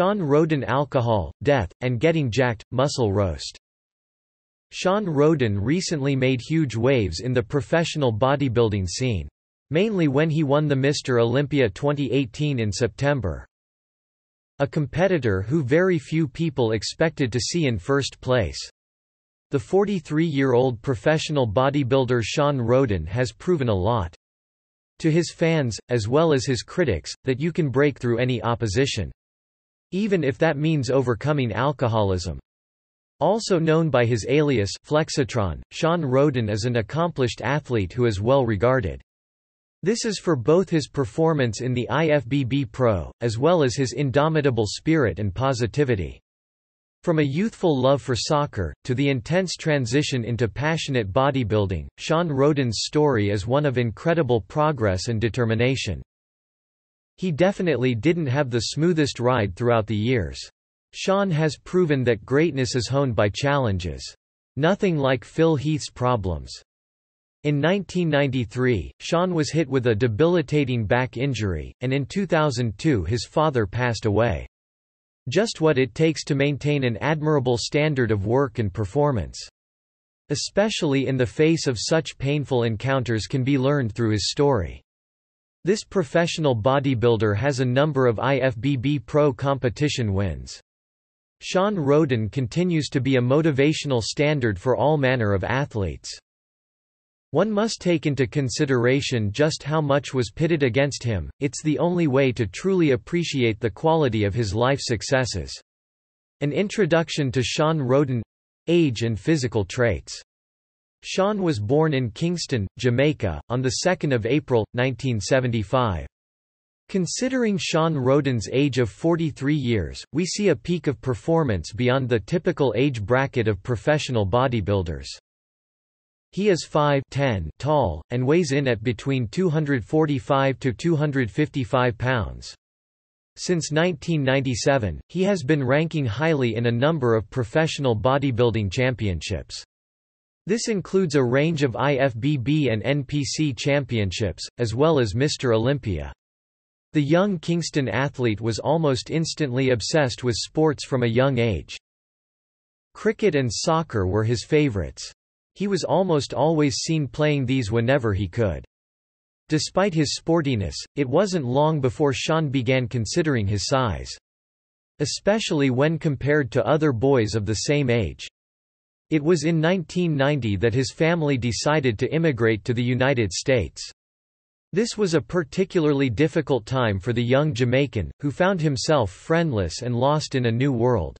Shawn Rhoden Alcohol, Death, and Getting Jacked, Muscle Roast. Shawn Rhoden recently made huge waves in the professional bodybuilding scene. Mainly when he won the Mr. Olympia 2018 in September. A competitor who very few people expected to see in first place. The 43-year-old professional bodybuilder Shawn Rhoden has proven a lot. To his fans, as well as his critics, that you can break through any opposition. Even if that means overcoming alcoholism. Also known by his alias Flexatron, Shawn Rhoden is an accomplished athlete who is well regarded. This is for both his performance in the IFBB Pro, as well as his indomitable spirit and positivity. From a youthful love for soccer, to the intense transition into passionate bodybuilding, Shawn Rhoden's story is one of incredible progress and determination. He definitely didn't have the smoothest ride throughout the years. Shawn has proven that greatness is honed by challenges. Nothing like Phil Heath's problems. In 1993, Shawn was hit with a debilitating back injury, and in 2002 his father passed away. Just what it takes to maintain an admirable standard of work and performance. Especially in the face of such painful encounters can be learned through his story. This professional bodybuilder has a number of IFBB Pro competition wins. Shawn Rhoden continues to be a motivational standard for all manner of athletes. One must take into consideration just how much was pitted against him, it's the only way to truly appreciate the quality of his life successes. An introduction to Shawn Rhoden Age and physical traits Shawn was born in Kingston, Jamaica, on 2 April, 1975. Considering Shawn Rhoden's age of 43 years, we see a peak of performance beyond the typical age bracket of professional bodybuilders. He is 5'10 tall, and weighs in at between 245 to 255 pounds. Since 1997, he has been ranking highly in a number of professional bodybuilding championships. This includes a range of IFBB and NPC championships, as well as Mr. Olympia. The young Kingston athlete was almost instantly obsessed with sports from a young age. Cricket and soccer were his favorites. He was almost always seen playing these whenever he could. Despite his sportiness, it wasn't long before Shawn began considering his size. Especially when compared to other boys of the same age. It was in 1990 that his family decided to immigrate to the United States. This was a particularly difficult time for the young Jamaican, who found himself friendless and lost in a new world.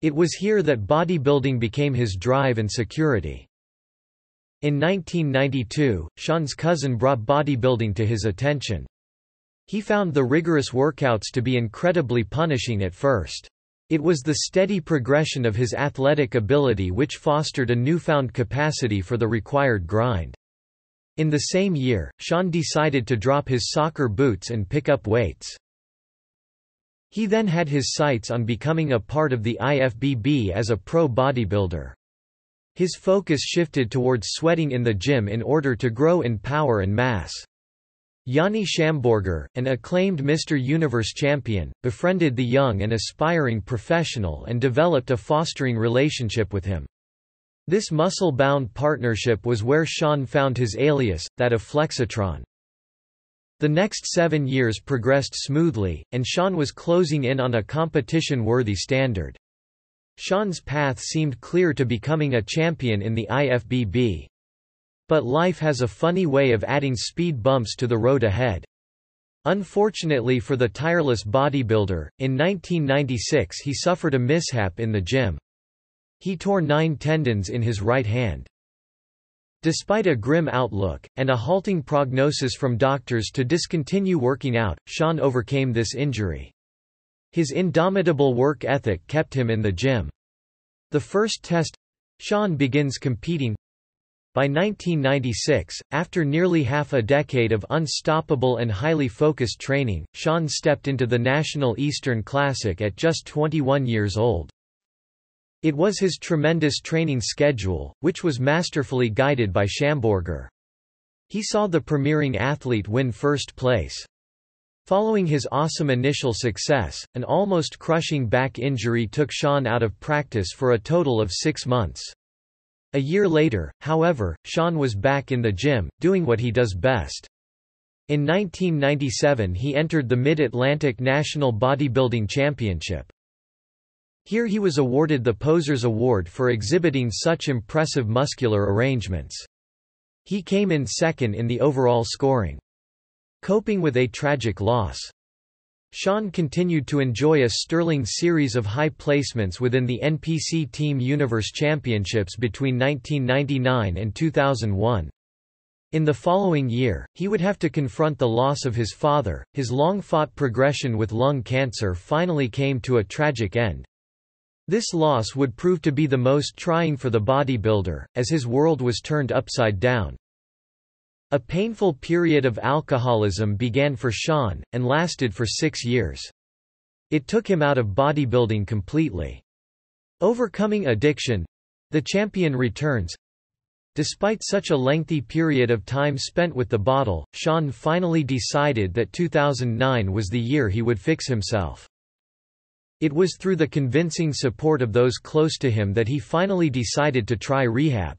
It was here that bodybuilding became his drive and security. In 1992, Shawn's cousin brought bodybuilding to his attention. He found the rigorous workouts to be incredibly punishing at first. It was the steady progression of his athletic ability which fostered a newfound capacity for the required grind. In the same year, Shawn decided to drop his soccer boots and pick up weights. He then had his sights on becoming a part of the IFBB as a pro bodybuilder. His focus shifted towards sweating in the gym in order to grow in power and mass. Yohnnie Shambourger, an acclaimed Mr. Universe champion, befriended the young and aspiring professional and developed a fostering relationship with him. This muscle-bound partnership was where Shawn found his alias, that of Flexatron. The next seven years progressed smoothly, and Shawn was closing in on a competition-worthy standard. Shawn's path seemed clear to becoming a champion in the IFBB. But life has a funny way of adding speed bumps to the road ahead. Unfortunately for the tireless bodybuilder, in 1996 he suffered a mishap in the gym. He tore nine tendons in his right hand. Despite a grim outlook, and a halting prognosis from doctors to discontinue working out, Shawn overcame this injury. His indomitable work ethic kept him in the gym. The first test Shawn begins competing by 1996, after nearly half a decade of unstoppable and highly focused training, Shawn stepped into the National Eastern Classic at just 21 years old. It was his tremendous training schedule, which was masterfully guided by Shambourger. He saw the premiering athlete win first place. Following his awesome initial success, an almost crushing back injury took Shawn out of practice for a total of six months. A year later, however, Shawn was back in the gym, doing what he does best. In 1997 he entered the Mid-Atlantic National Bodybuilding Championship. Here he was awarded the Posers Award for exhibiting such impressive muscular arrangements. He came in second in the overall scoring. Coping with a tragic loss. Shawn continued to enjoy a sterling series of high placements within the NPC Team Universe Championships between 1999 and 2001. In the following year, he would have to confront the loss of his father. His long-fought progression with lung cancer finally came to a tragic end. This loss would prove to be the most trying for the bodybuilder, as his world was turned upside down. A painful period of alcoholism began for Shawn, and lasted for six years. It took him out of bodybuilding completely. Overcoming addiction—the champion returns, Despite such a lengthy period of time spent with the bottle, Shawn finally decided that 2009 was the year he would fix himself. It was through the convincing support of those close to him that he finally decided to try rehab.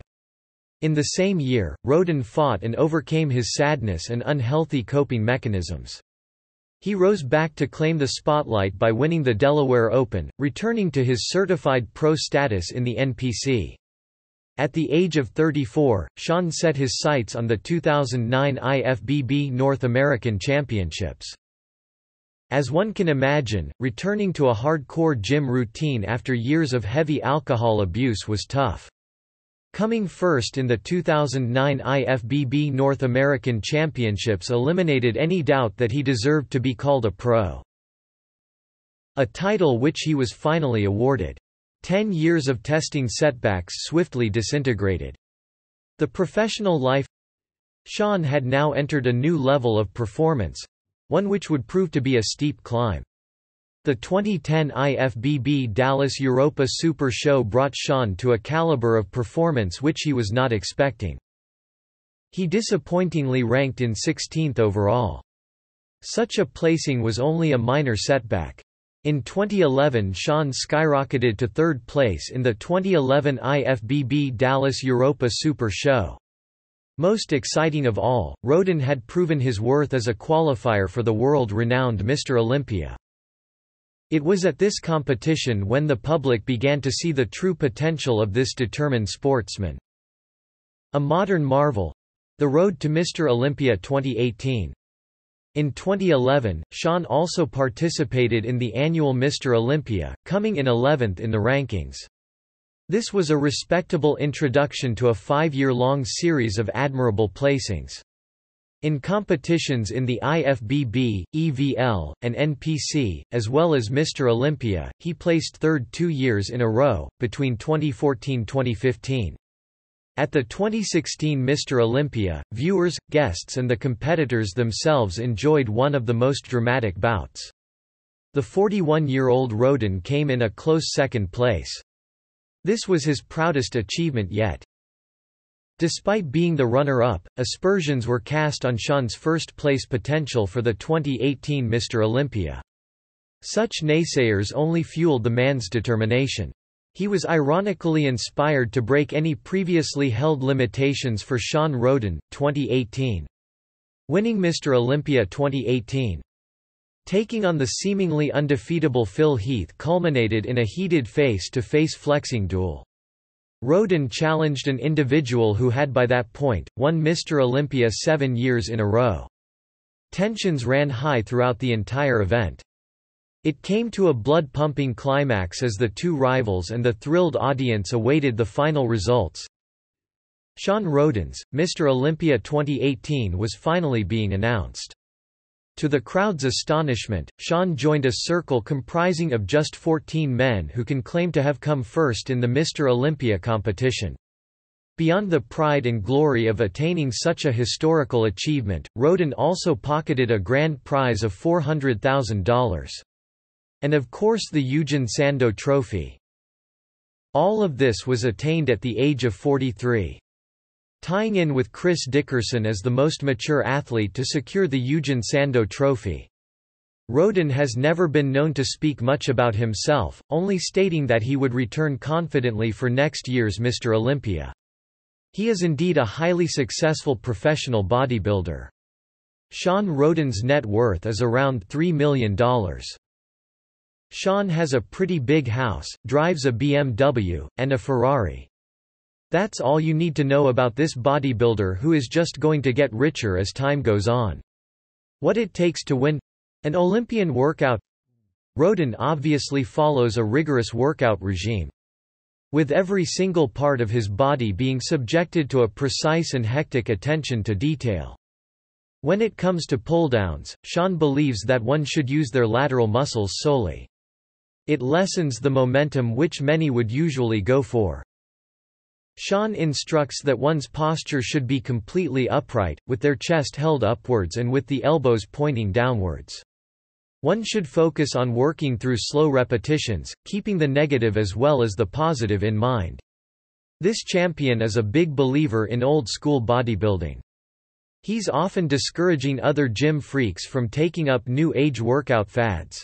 In the same year, Rhoden fought and overcame his sadness and unhealthy coping mechanisms. He rose back to claim the spotlight by winning the Delaware Open, returning to his certified pro status in the NPC. At the age of 34, Shawn set his sights on the 2009 IFBB North American Championships. As one can imagine, returning to a hardcore gym routine after years of heavy alcohol abuse was tough. Coming first in the 2009 IFBB North American Championships eliminated any doubt that he deserved to be called a pro. A title which he was finally awarded. Ten years of testing setbacks swiftly disintegrated. The professional life Shawn had now entered a new level of performance, one which would prove to be a steep climb. The 2010 IFBB Dallas Europa Super Show brought Shawn to a caliber of performance which he was not expecting. He disappointingly ranked in 16th overall. Such a placing was only a minor setback. In 2011 Shawn skyrocketed to third place in the 2011 IFBB Dallas Europa Super Show. Most exciting of all, Rhoden had proven his worth as a qualifier for the world-renowned Mr. Olympia. It was at this competition when the public began to see the true potential of this determined sportsman. A modern marvel—the road to Mr. Olympia 2018. In 2011, Shawn also participated in the annual Mr. Olympia, coming in 11th in the rankings. This was a respectable introduction to a five-year-long series of admirable placings. In competitions in the IFBB, EVL, and NPC, as well as Mr. Olympia, he placed third two years in a row, between 2014-2015. At the 2016 Mr. Olympia, viewers, guests and the competitors themselves enjoyed one of the most dramatic bouts. The 41-year-old Rhoden came in a close second place. This was his proudest achievement yet. Despite being the runner-up, aspersions were cast on Shawn's first-place potential for the 2018 Mr. Olympia. Such naysayers only fueled the man's determination. He was ironically inspired to break any previously held limitations for Shawn Rhoden, 2018. Winning Mr. Olympia 2018. Taking on the seemingly undefeatable Phil Heath culminated in a heated face-to-face -face flexing duel. Rhoden challenged an individual who had by that point, won Mr. Olympia seven years in a row. Tensions ran high throughout the entire event. It came to a blood-pumping climax as the two rivals and the thrilled audience awaited the final results. Shawn Rhoden's, Mr. Olympia 2018 was finally being announced. To the crowd's astonishment, Shawn joined a circle comprising of just 14 men who can claim to have come first in the Mr. Olympia competition. Beyond the pride and glory of attaining such a historical achievement, Rhoden also pocketed a grand prize of $400,000. And of course the Eugen Sandow Trophy. All of this was attained at the age of 43 tying in with Chris Dickerson as the most mature athlete to secure the Eugen Sandow Trophy. Rhoden has never been known to speak much about himself, only stating that he would return confidently for next year's Mr. Olympia. He is indeed a highly successful professional bodybuilder. Shawn Rhoden's net worth is around $3 million. Shawn has a pretty big house, drives a BMW, and a Ferrari. That's all you need to know about this bodybuilder who is just going to get richer as time goes on. What it takes to win an Olympian workout Rhoden obviously follows a rigorous workout regime. With every single part of his body being subjected to a precise and hectic attention to detail. When it comes to pull-downs, Shawn believes that one should use their lateral muscles solely. It lessens the momentum which many would usually go for. Shawn instructs that one's posture should be completely upright, with their chest held upwards and with the elbows pointing downwards. One should focus on working through slow repetitions, keeping the negative as well as the positive in mind. This champion is a big believer in old-school bodybuilding. He's often discouraging other gym freaks from taking up new age workout fads.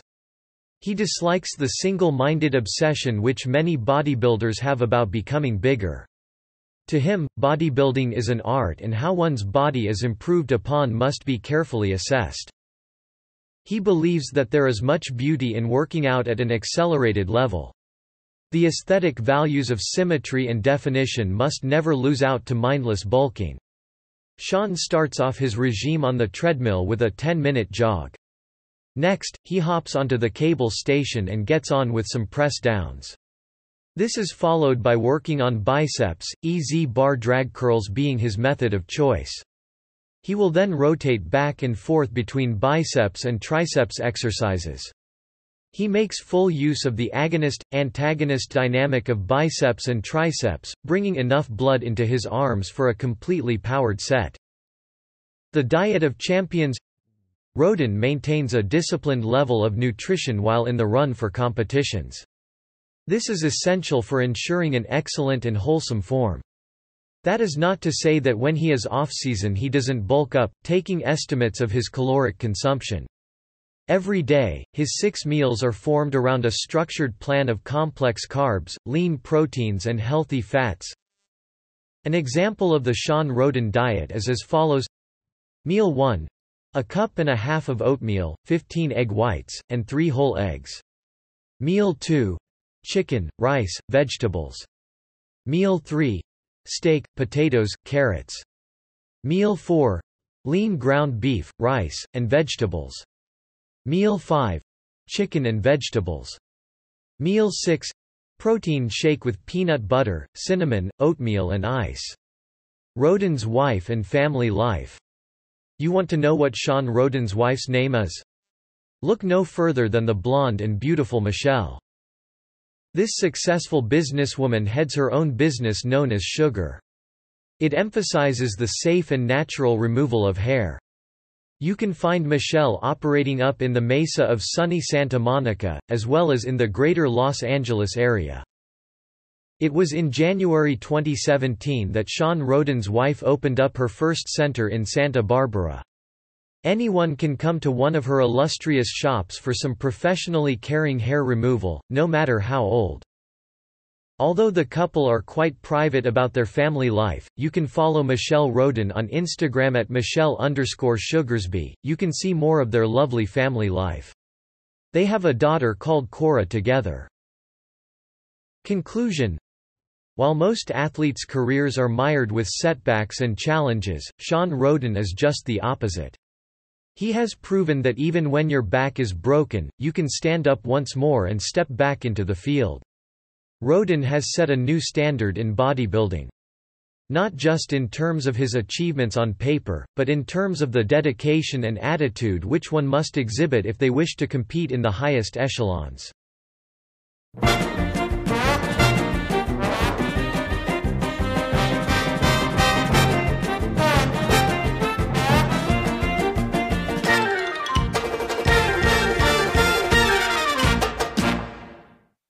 He dislikes the single-minded obsession which many bodybuilders have about becoming bigger. To him, bodybuilding is an art and how one's body is improved upon must be carefully assessed. He believes that there is much beauty in working out at an accelerated level. The aesthetic values of symmetry and definition must never lose out to mindless bulking. Shawn starts off his regime on the treadmill with a 10-minute jog. Next, he hops onto the cable station and gets on with some press downs. This is followed by working on biceps, EZ bar drag curls being his method of choice. He will then rotate back and forth between biceps and triceps exercises. He makes full use of the agonist-antagonist dynamic of biceps and triceps, bringing enough blood into his arms for a completely powered set. The diet of champions Rhoden maintains a disciplined level of nutrition while in the run for competitions. This is essential for ensuring an excellent and wholesome form. That is not to say that when he is off-season he doesn't bulk up, taking estimates of his caloric consumption. Every day, his six meals are formed around a structured plan of complex carbs, lean proteins and healthy fats. An example of the Shawn Rhoden diet is as follows Meal 1 a cup and a half of oatmeal, 15 egg whites, and 3 whole eggs. Meal 2. Chicken, rice, vegetables. Meal 3. Steak, potatoes, carrots. Meal 4. Lean ground beef, rice, and vegetables. Meal 5. Chicken and vegetables. Meal 6. Protein shake with peanut butter, cinnamon, oatmeal and ice. Rhoden's wife and family life you want to know what Shawn Rhoden's wife's name is? Look no further than the blonde and beautiful Michelle. This successful businesswoman heads her own business known as Sugar. It emphasizes the safe and natural removal of hair. You can find Michelle operating up in the Mesa of sunny Santa Monica, as well as in the greater Los Angeles area. It was in January 2017 that Shawn Rhoden's wife opened up her first center in Santa Barbara. Anyone can come to one of her illustrious shops for some professionally caring hair removal, no matter how old. Although the couple are quite private about their family life, you can follow Michelle Rhoden on Instagram at Michelle underscore Sugarsby. You can see more of their lovely family life. They have a daughter called Cora together. Conclusion while most athletes' careers are mired with setbacks and challenges, Shawn Rhoden is just the opposite. He has proven that even when your back is broken, you can stand up once more and step back into the field. Rhoden has set a new standard in bodybuilding. Not just in terms of his achievements on paper, but in terms of the dedication and attitude which one must exhibit if they wish to compete in the highest echelons.